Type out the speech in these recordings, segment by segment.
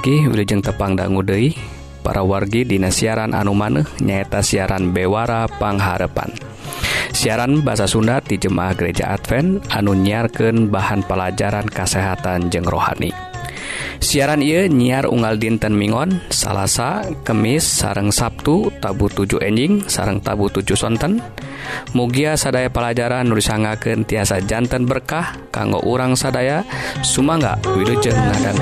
wargi Wijeng Tepang Dangu Dei para wargi Dina siaran anu maneh nyaeta siaran Bewara Pangharepan siaran bahasa Sunda di Jemaah Gereja Advent anu nyiarkan bahan pelajaran kesehatan jeng rohani. Siaran ia nyiar unggal dinten Mingon Salasa Kemis sareng Sabtu tabu 7 enjing sareng tabu 7 sonten. Mugia sadaya pelajaran nulisangaken tiasa jantan berkah kanggo urang sadaya. Sumangga Wilujeng ngadang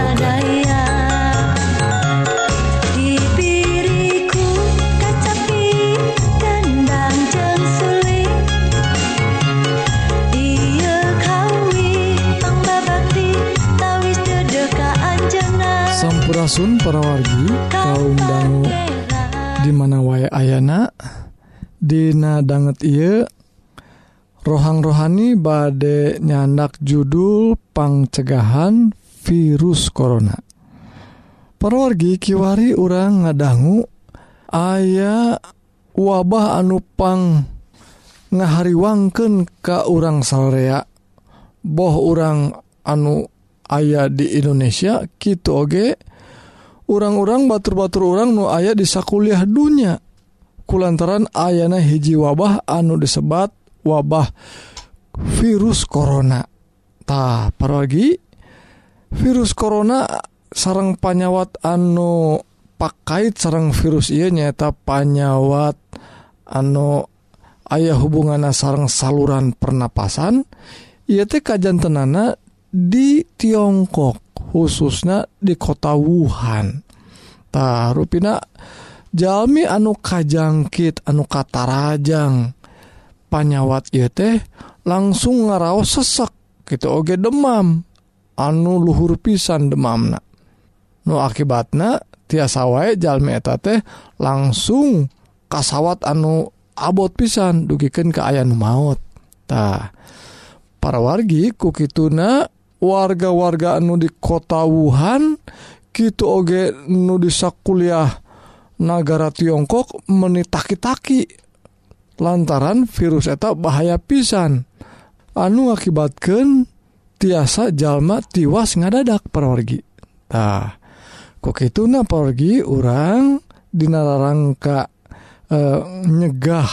para wargi kaum dangu dimana wae ayana Dina banget ieu rohang rohani bade nyandak judul pangcegahan virus korona perwargi Kiwari orang ngadanggu aya wabah anupang ngahariwangken ke urang Korea boh orang anu ayah di Indonesia gitu oge orang-orang batur-batur orang nu ayah disakuliah dunya. Kulantaran ayana hiji wabah anu disebat wabah virus corona. Ta paragi virus corona sarang panyawat anu pakait sarang virus ia nyata panyawat anu ayah hubungan sarang saluran pernapasan. Ia teh kajjantenana di Tiongkok. khususnya di kota Wuhantah rupina Jami anu kajangkit anu katarajang. Panyawat ye teh langsung ngaraos sesek gitu oge demam. Anu luhur pisan demam na nu akibatnya tiasa wae jalmi eta teh langsung kasawat anu abot pisan dugikeun ke aya nu maut. Tah para wargi kukituna warga-warga anu di kota Wuhan gitu oge nu bisa kuliah negara Tiongkok menitaki-taki lantaran virus eta bahaya pisan. Anu akibatkan tiasa jalma tiwas ngadadak perorgi tah kok itu na pergi orang dinarangka e, eh, nyegah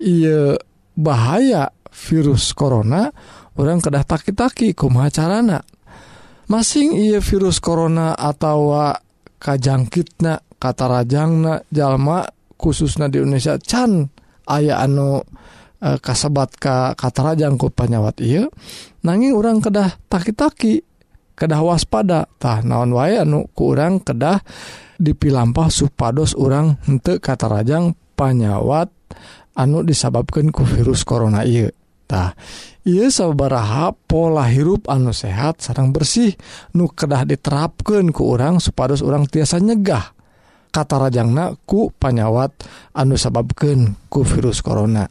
iya bahaya virus corona orang kedah taki-taki kumaha carana masing ia virus corona atau kajangkitna kata rajangna jalma khususnya di Indonesia can aya anu e, kasebat ka kata rajang ku panyawat iya nanging orang kedah taki-taki kedah waspada tah naon wae anu ku urang kedah dipilampah supados orang henteu kata rajang panyawat anu disababkan ku virus corona iya tah ia sabaraha pola hirup anu sehat sarang bersih nu kedah diterapkan ke orang supados orang tiasa nyegah. Kata rajangna ku panyawat anu sababken ku virus corona.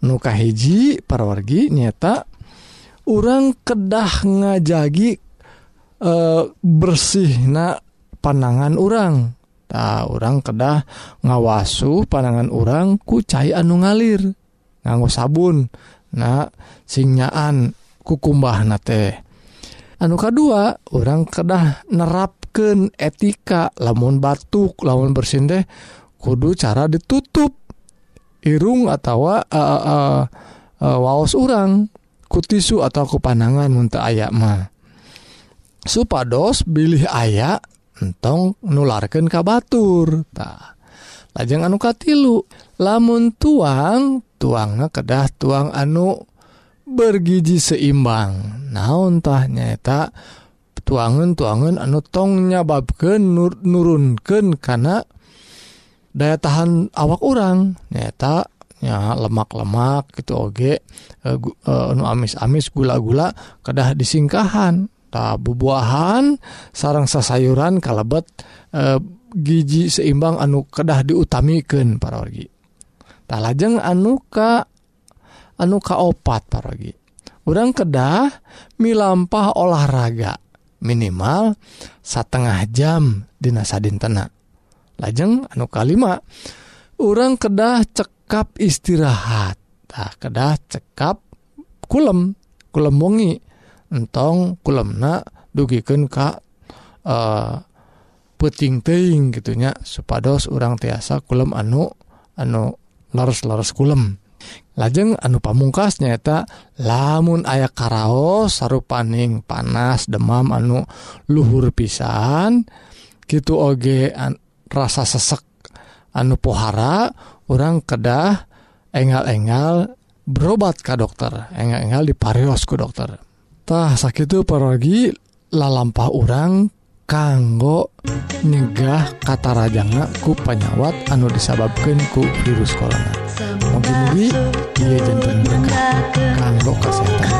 Nuka hiji parawargi nyata orang kedah ngajagi e, bersih na panangan orang tak orang kedah ngawasu panangan orang ku cai anu ngalir nganggo sabun. nah sinyaan kukumbah na teh. Anu kedua orang kedah nerapkan etika lamun batuk lawan bersin deh kudu cara ditutup irung atau uh, uh, uh, waos orang kutisu atau kepanangan untuk ayak mah. Supados bilih ayak entong nularkan kabatur tak lajeng anu katilu lamun tuang tuangnya kedah tuang anu bergiji seimbang. Naontahnyata tuangan tuangan anu tong nyababkeun nur nurunken karena daya tahan awak orang nyata ya lemak-lemak gitu oge e, e, anu uh, nu amis-amis gula-gula kedah disingkahan. Tah bubuahan sarang sasayuran kalebet uh, giji seimbang anu kedah diutamikan para orgi tak lajeng anuka anu kaopat paragi urang kedah milampah olahraga minimal setengah jam dinasa dintena lajeng anu kalima urang kedah cekap istirahat. Tak kedah cekap kulem kulem wengi. Entong kulemna dugikeun ka eh, uh, peting teing gitunya supados orang tiasa kulem anu anu laras-laras kulem. Lajeng anu pamungkas nyata lamun aya karaos sarupaning panas demam anu luhur pisan gitu oge an, rasa sesek anu pohara orang kedah engal-engal berobat ke dokter engal-engal diparios ku dokter. Tah sakit parogi lalampah orang kanggo nyegah katarajanga ku penyawat anu disababkan ku virus corona. Mogi-mogi dia jantung berkah kanggo kesehatan.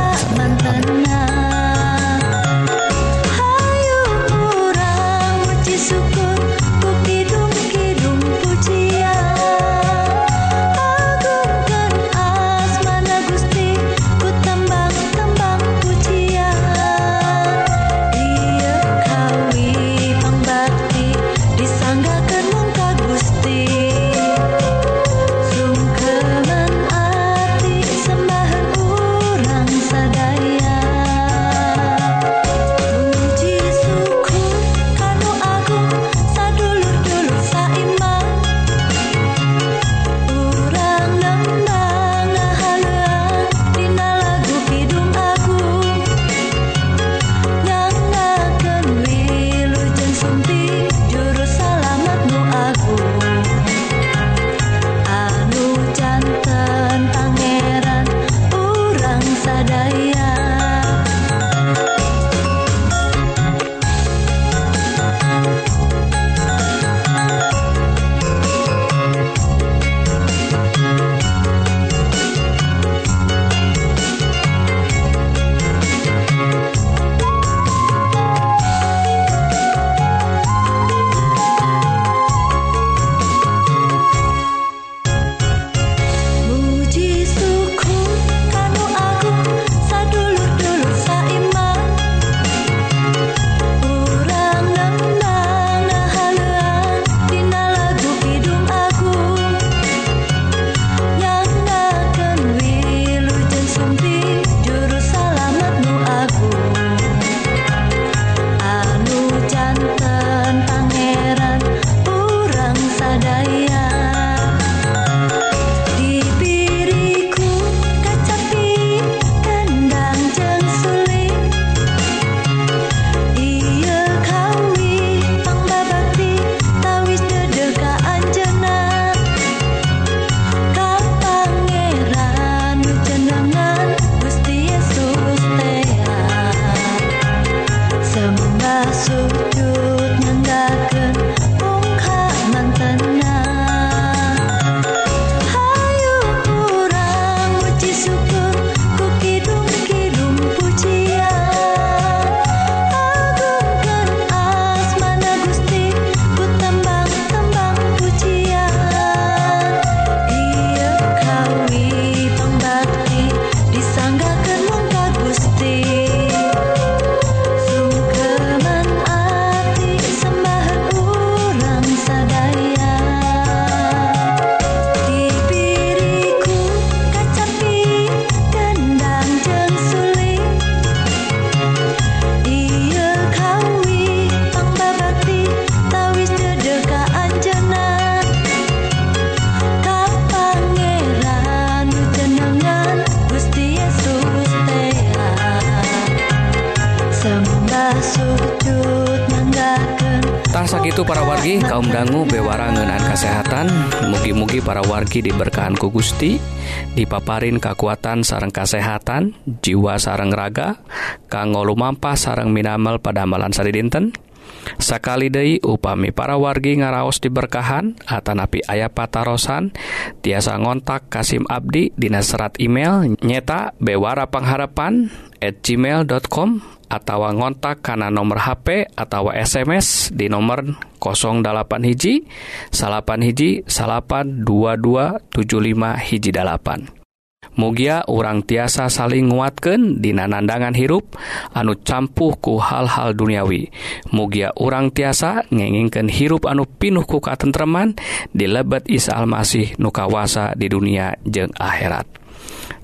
itu para wargi kaum dangu bewarangenan kesehatan mugi-mugi para wargi diberkahanku Gusti dipaparin kekuatan sarang kesehatan jiwa sarang raga kanggo lumampah sarang minamal pada amalan sari dinten. Sakali Dei upami para wargi ngaraos diberkahan Atanapi ayah patarosan tiasa ngontak Kasim Abdi Dina serat email nyeta bewara pengharapan at gmail.com atau ngontak karena nomor HP atau SMS di nomor 08 hiji salapan hiji salapan 2275 hiji dalapan. Mugia urang tiasa saling nguatken dina nandangan hirup anu campuhku hal-hal duniawi. Mugia urang tiasa ngengingken hirup anu pinuhku katentreman dilebet Isa Almasih nukawasa di dunia jeung akhirat.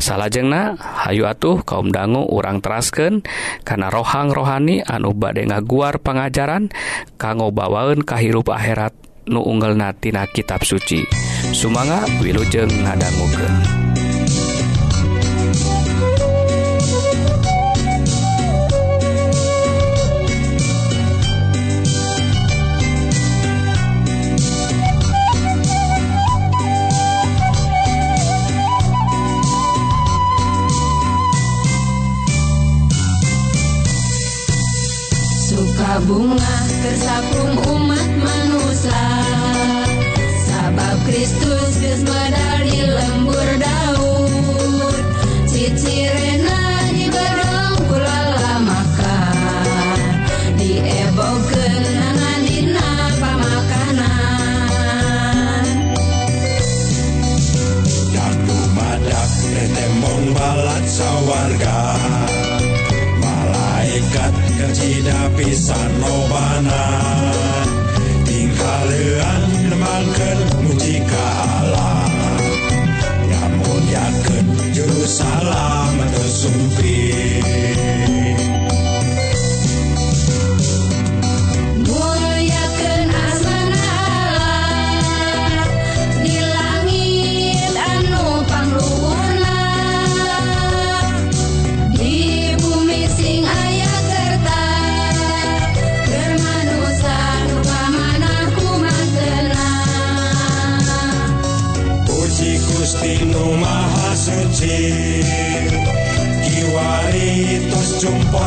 salahjengna Hayu atuh kaum dangu urang terasken karena rohang rohani anu bade ngaguar pengajaran kanggo bawaun kahirup akhirat nu unggelnatina kitab suci Sumanga Wilujeng ngadangguken. Bunga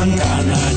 Montana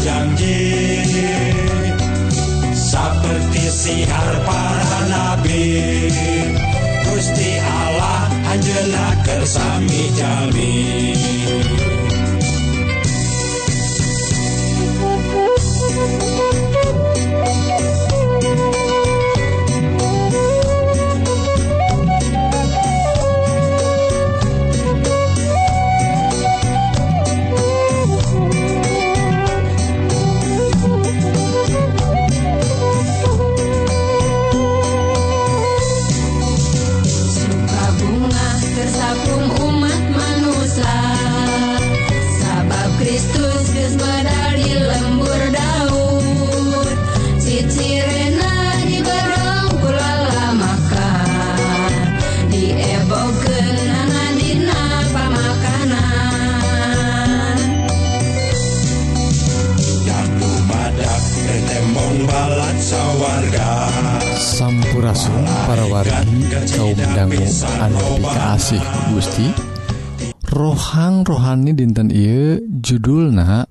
rohani dinten I judulna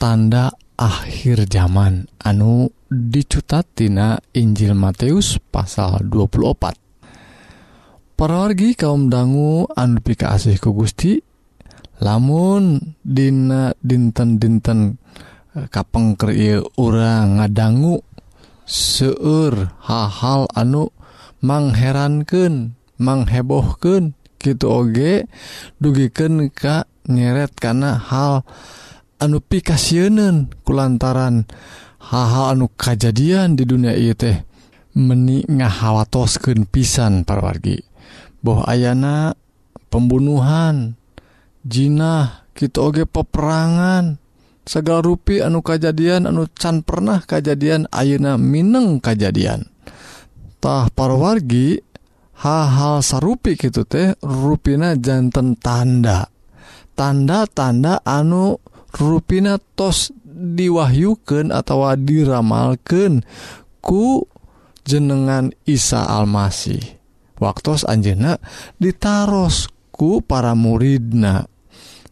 tanda akhir zaman. Anu dicutatina Injil Matius pasal 24 perorgi kaum dangu anu pikasihku Gusti lamun Dina dinten-dinten e, kapengker urang ngadanggu seueur hal-hal anu mangheranken manghebohkeun kitu oge dugiken ka nyeret karena hal anu pikasiunen kulantaran haha anu kejadian di dunia ieu teh meni ngahawatosken pisan parwargi. Boh ayana pembunuhan Jinah gitu oge peperangan segala rupi anu kejadian anu can pernah kejadian Ayeuna Mineng kejadiantah parwargi hal-hal sarupi gitu teh ruina jantan tanda. Tanda-tanda anu ruina tos diwahyukan atau diramalkan ku jenengan Isa Almasih. Waktu Anjena ditaros ku para muridna.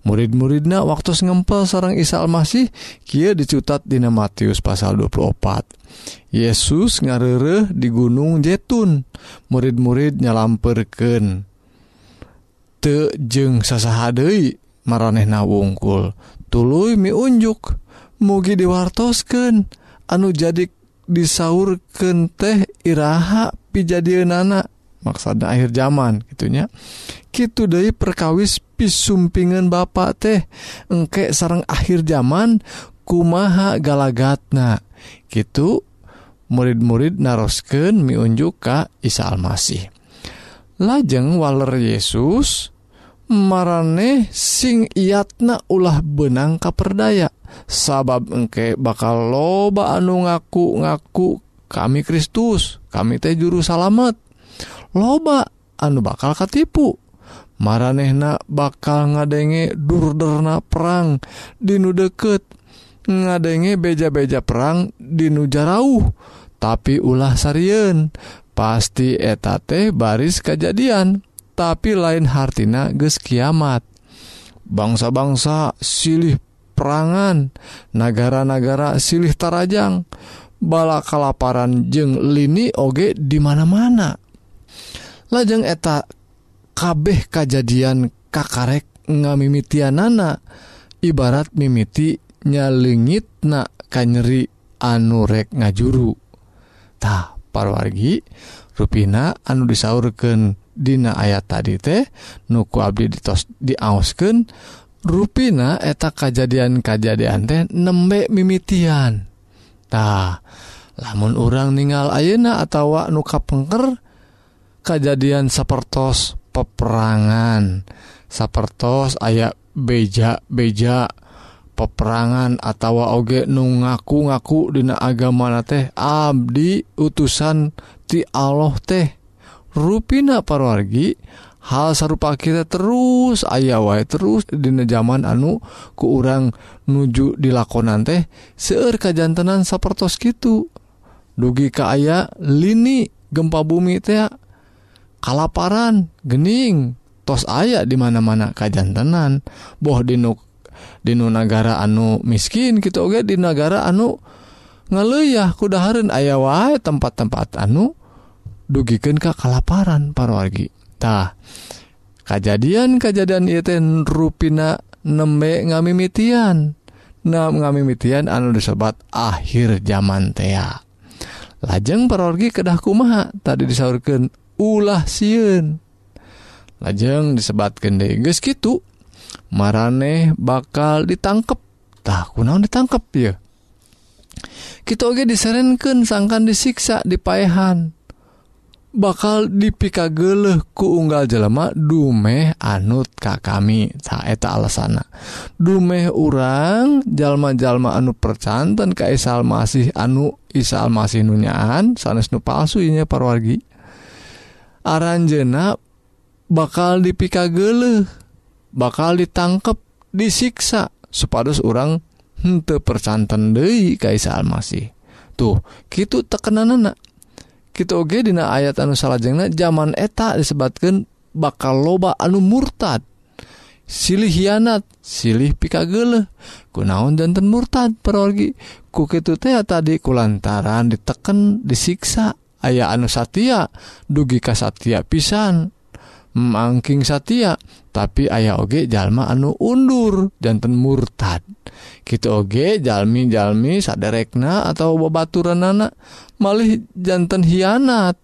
murid-muridna waktu ngempel seorang Isa Almasih Kia dicutat Dina Matius pasal 24 Yesus ngarere di Gunung Jetun. Murid-murid nyalamperken tejeng sasahadei maranehna wungkul tulu miunjuk mugi diwartosken anu jadi disaurken teh Iha pijadian anak maksana akhir zaman gitunya Kitu Dei perkawis tapi sumpingen Bapak teh. Engkek sarang akhir zaman kumaha galagatna. Gitu murid-murid narosken miunjuk ka Isa Almasih. Lajeng waler Yesus marane sing iatna ulah benang kaperdaya. Sabab engke bakal loba anu ngaku-ngaku kami Kristus kami teh juru salamet. Loba anu bakal katipu. maranehna bakal ngadenge durderna perang. Dinu deket ngadenge beja-beja perang dinu jarauh. Tapi ulah sarien pasti eta teh baris kejadian. Tapi lain hartina ges kiamat. Bangsa-bangsa silih perangan negara-negara silih tarajang. Bala kalaparan jeng lini oge di mana-mana. Lajeng eta kabeh kejadian kakarek ngamimitianana. Ibarat mimiti nyalingit na kanyeri anurek ngajurutah parwargi ruina anu disaurken Dina ayat tadi teh nuku Abdi ditos diausken ruina eta kejadian-kajadian teh nembek mimitiantah lamun orang ningal ayeuna atawa nuka pengker kejadian sapertos peperangan. Sapertos aya beja-beja peperangan atau oge nu ngaku-ngaku dina agamana teh Abdi utusan ti Allah teh. Ruina parwargi hal sarupa kita terus aya wae terus dina zaman anu ku urang nuju dilakonan teh seueur kajantenan sapertos gitu dugi ka aya lini gempa bumi teh kalaparan gening. Tos aya di mana-mana kajjantenan boh dinuk Dinu negara anu miskin gitu oke di negara anu ngeluyah kudaharun aya wae tempat-tempat anu dugikan ke kalaparan parwargitah kejadian kejadian Iten ruina nembe ngamimitian. Nah ngamimitian anu disebat akhir zaman tea. Lajeng parorgi kedah kumaha? Tadi disaurkan ulah siun lajeng disebatkan de guys gitu mareh bakal ditangkaptah kunaon ditangkap ya? Kita oge diserenkan sangkan disiksa dipaehan. Bakal dipika geleh ku unggal jelema dumeh anut ka kami. Saeta alasana. Dumeh urang jalma-jalma anu percanten kaisal masih anu isal masih nunyaan sanes nu palsunya parwargi. Aranjena bakal dipika gele bakal ditangkap disiksa supados orang hente percanten Dei Kaisa Almasih. Tuh gitu tekenan anak kita oge dina ayat anu salahjengna zaman eta disebabkan bakal loba anu murtad silih hianat silih pika gele kunaon jantan murtad perorgi. Ku kitu teh tadi kulantaran diteken disiksa. aya anu Satya dugi ka Satya pisan. Mangking Satya tapi aya oge jalma anu undur jantan murtad. Gitu oge jalmi-jalmi saderekna atau bebaturan anak malih jantan hianat.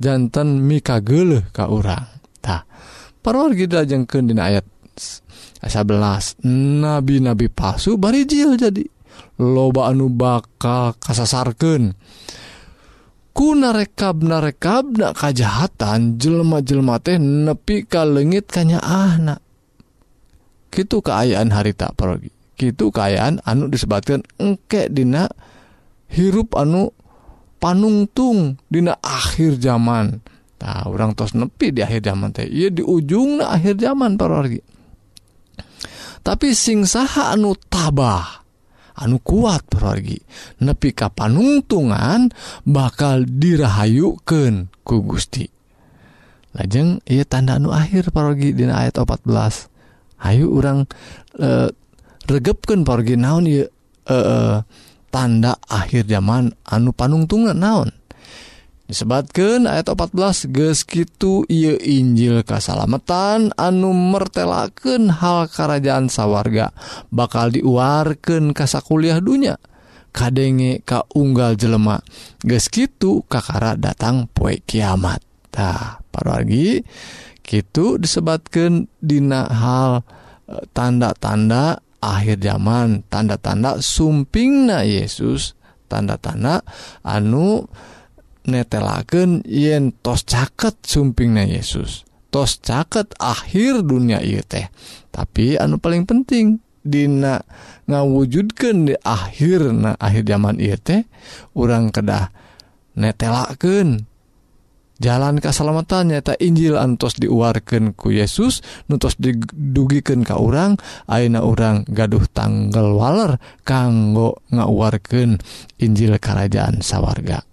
Jantan mika geleh ka urang. Tah parwar kita dina ayat 11 nabi-nabi palsu barijil jadi loba anu bakal kasasarkeun. narekabna rekabna kajahatan jelma-jelma teh nepi ka legit kanya ahna gitu keayaan harita parogi. Gitu keayaan anu disebabkan engke dina hirup anu panungtung dina akhir zaman. Nah orang tos nepi di akhir zaman teh. Iya di ujung akhir zaman parogi. Tapi sing saha anu tabah anu kuat pergi nepi ka panungtungan bakal dirahayuken ku Gusti. Lajeng ia tanda anu akhir pergi di ayat 14 Ayu orang e, regepken pergi naon e, e, tanda akhir zaman anu panungtungan naon? disebatkan ayat 14 geskitu ia Injil Kasalamatan anu mertelaken hal kerajaan sawarga bakal diuarkan kasa kuliah dunya. Kadenge ka unggal jelema geskitu kakara datang poe kiamat. Tah para lagi gitu disebatkan dina hal eh, tanda-tanda akhir zaman tanda-tanda sumpingna Yesus tanda-tanda anu yang netelaken yen tos caket sumpingnya Yesus. Tos caket akhir dunia ieu teh. Tapi anu paling penting Dina ngawujudkan di akhir nah akhir zaman ieu teh orang kedah netelaken jalan keselamatannya tak Injil antos diuarkan ku Yesus nutos didugikan ke orang Aina orang gaduh tanggal waler kanggo ngauarkan Injil kerajaan sawarga.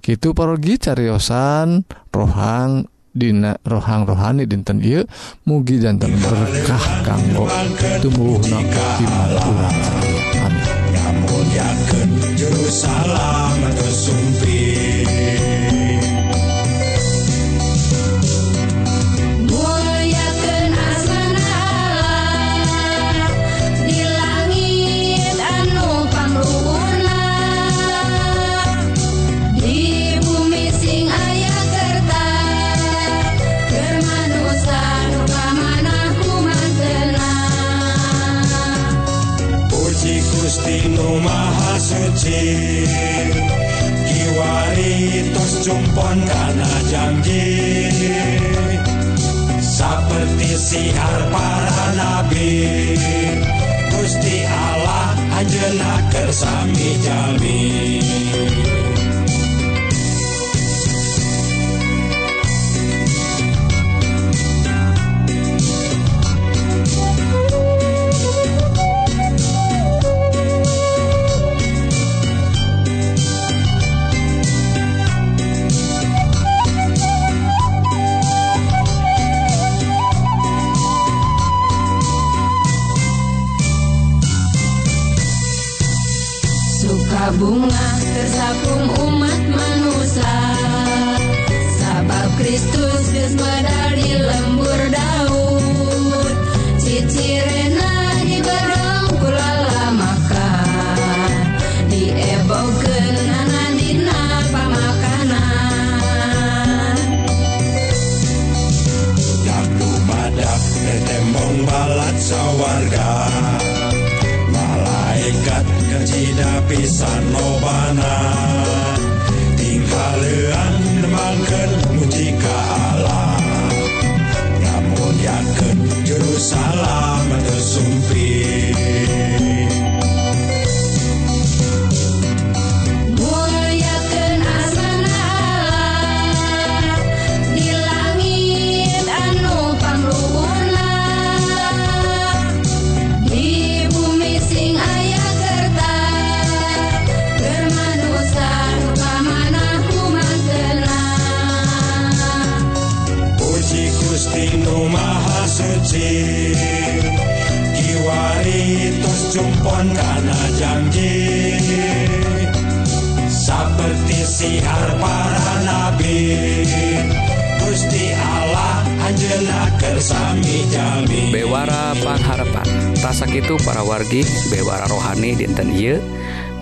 gitu parogi cariyosan rohang Dina rohang rohani dinten Ieu mugi jantan berkah kanggo tumbuh nakakiman kurang Amin. Kamu yakin juru salam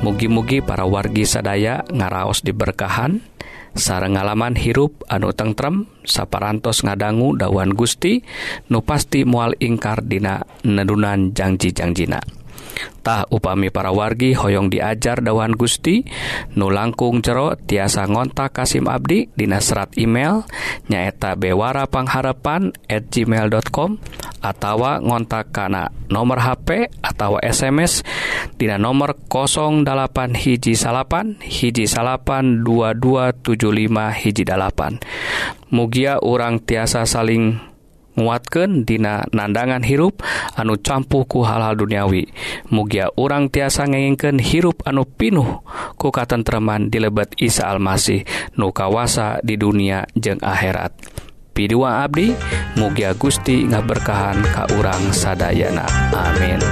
mugi-mugi para wargi sadaya ngaraos diberkahan. Sareng ngalaman hirup anu tentrem saparantos ngadanggu dawan Gusti nu pasti mual ingkar dina nedunan janji-jangjina tah upami para wargi hoyong diajar dawan Gusti. Nu langkung jero tiasa ngontak Kasim Abdi Dina serat email nyaeta Bewara Pangharapan at gmail.com atawa ngontak kana nomor HP atau SMS Dina nomor 08 hiji salapan hiji salapan 2275 hiji dalapan. Mugia urang tiasa saling nguatkeun dina nandangan hirup anu campuhku hal-hal duniawi. Mugia urang tiasa ngengken hirup anu pinuh ku katentreman di lebet Isa Almasih nu kawasa di dunia jeung akhirat. Pidua Abdi mugia Gusti ngaberkahan ka urang sadayana. Amin.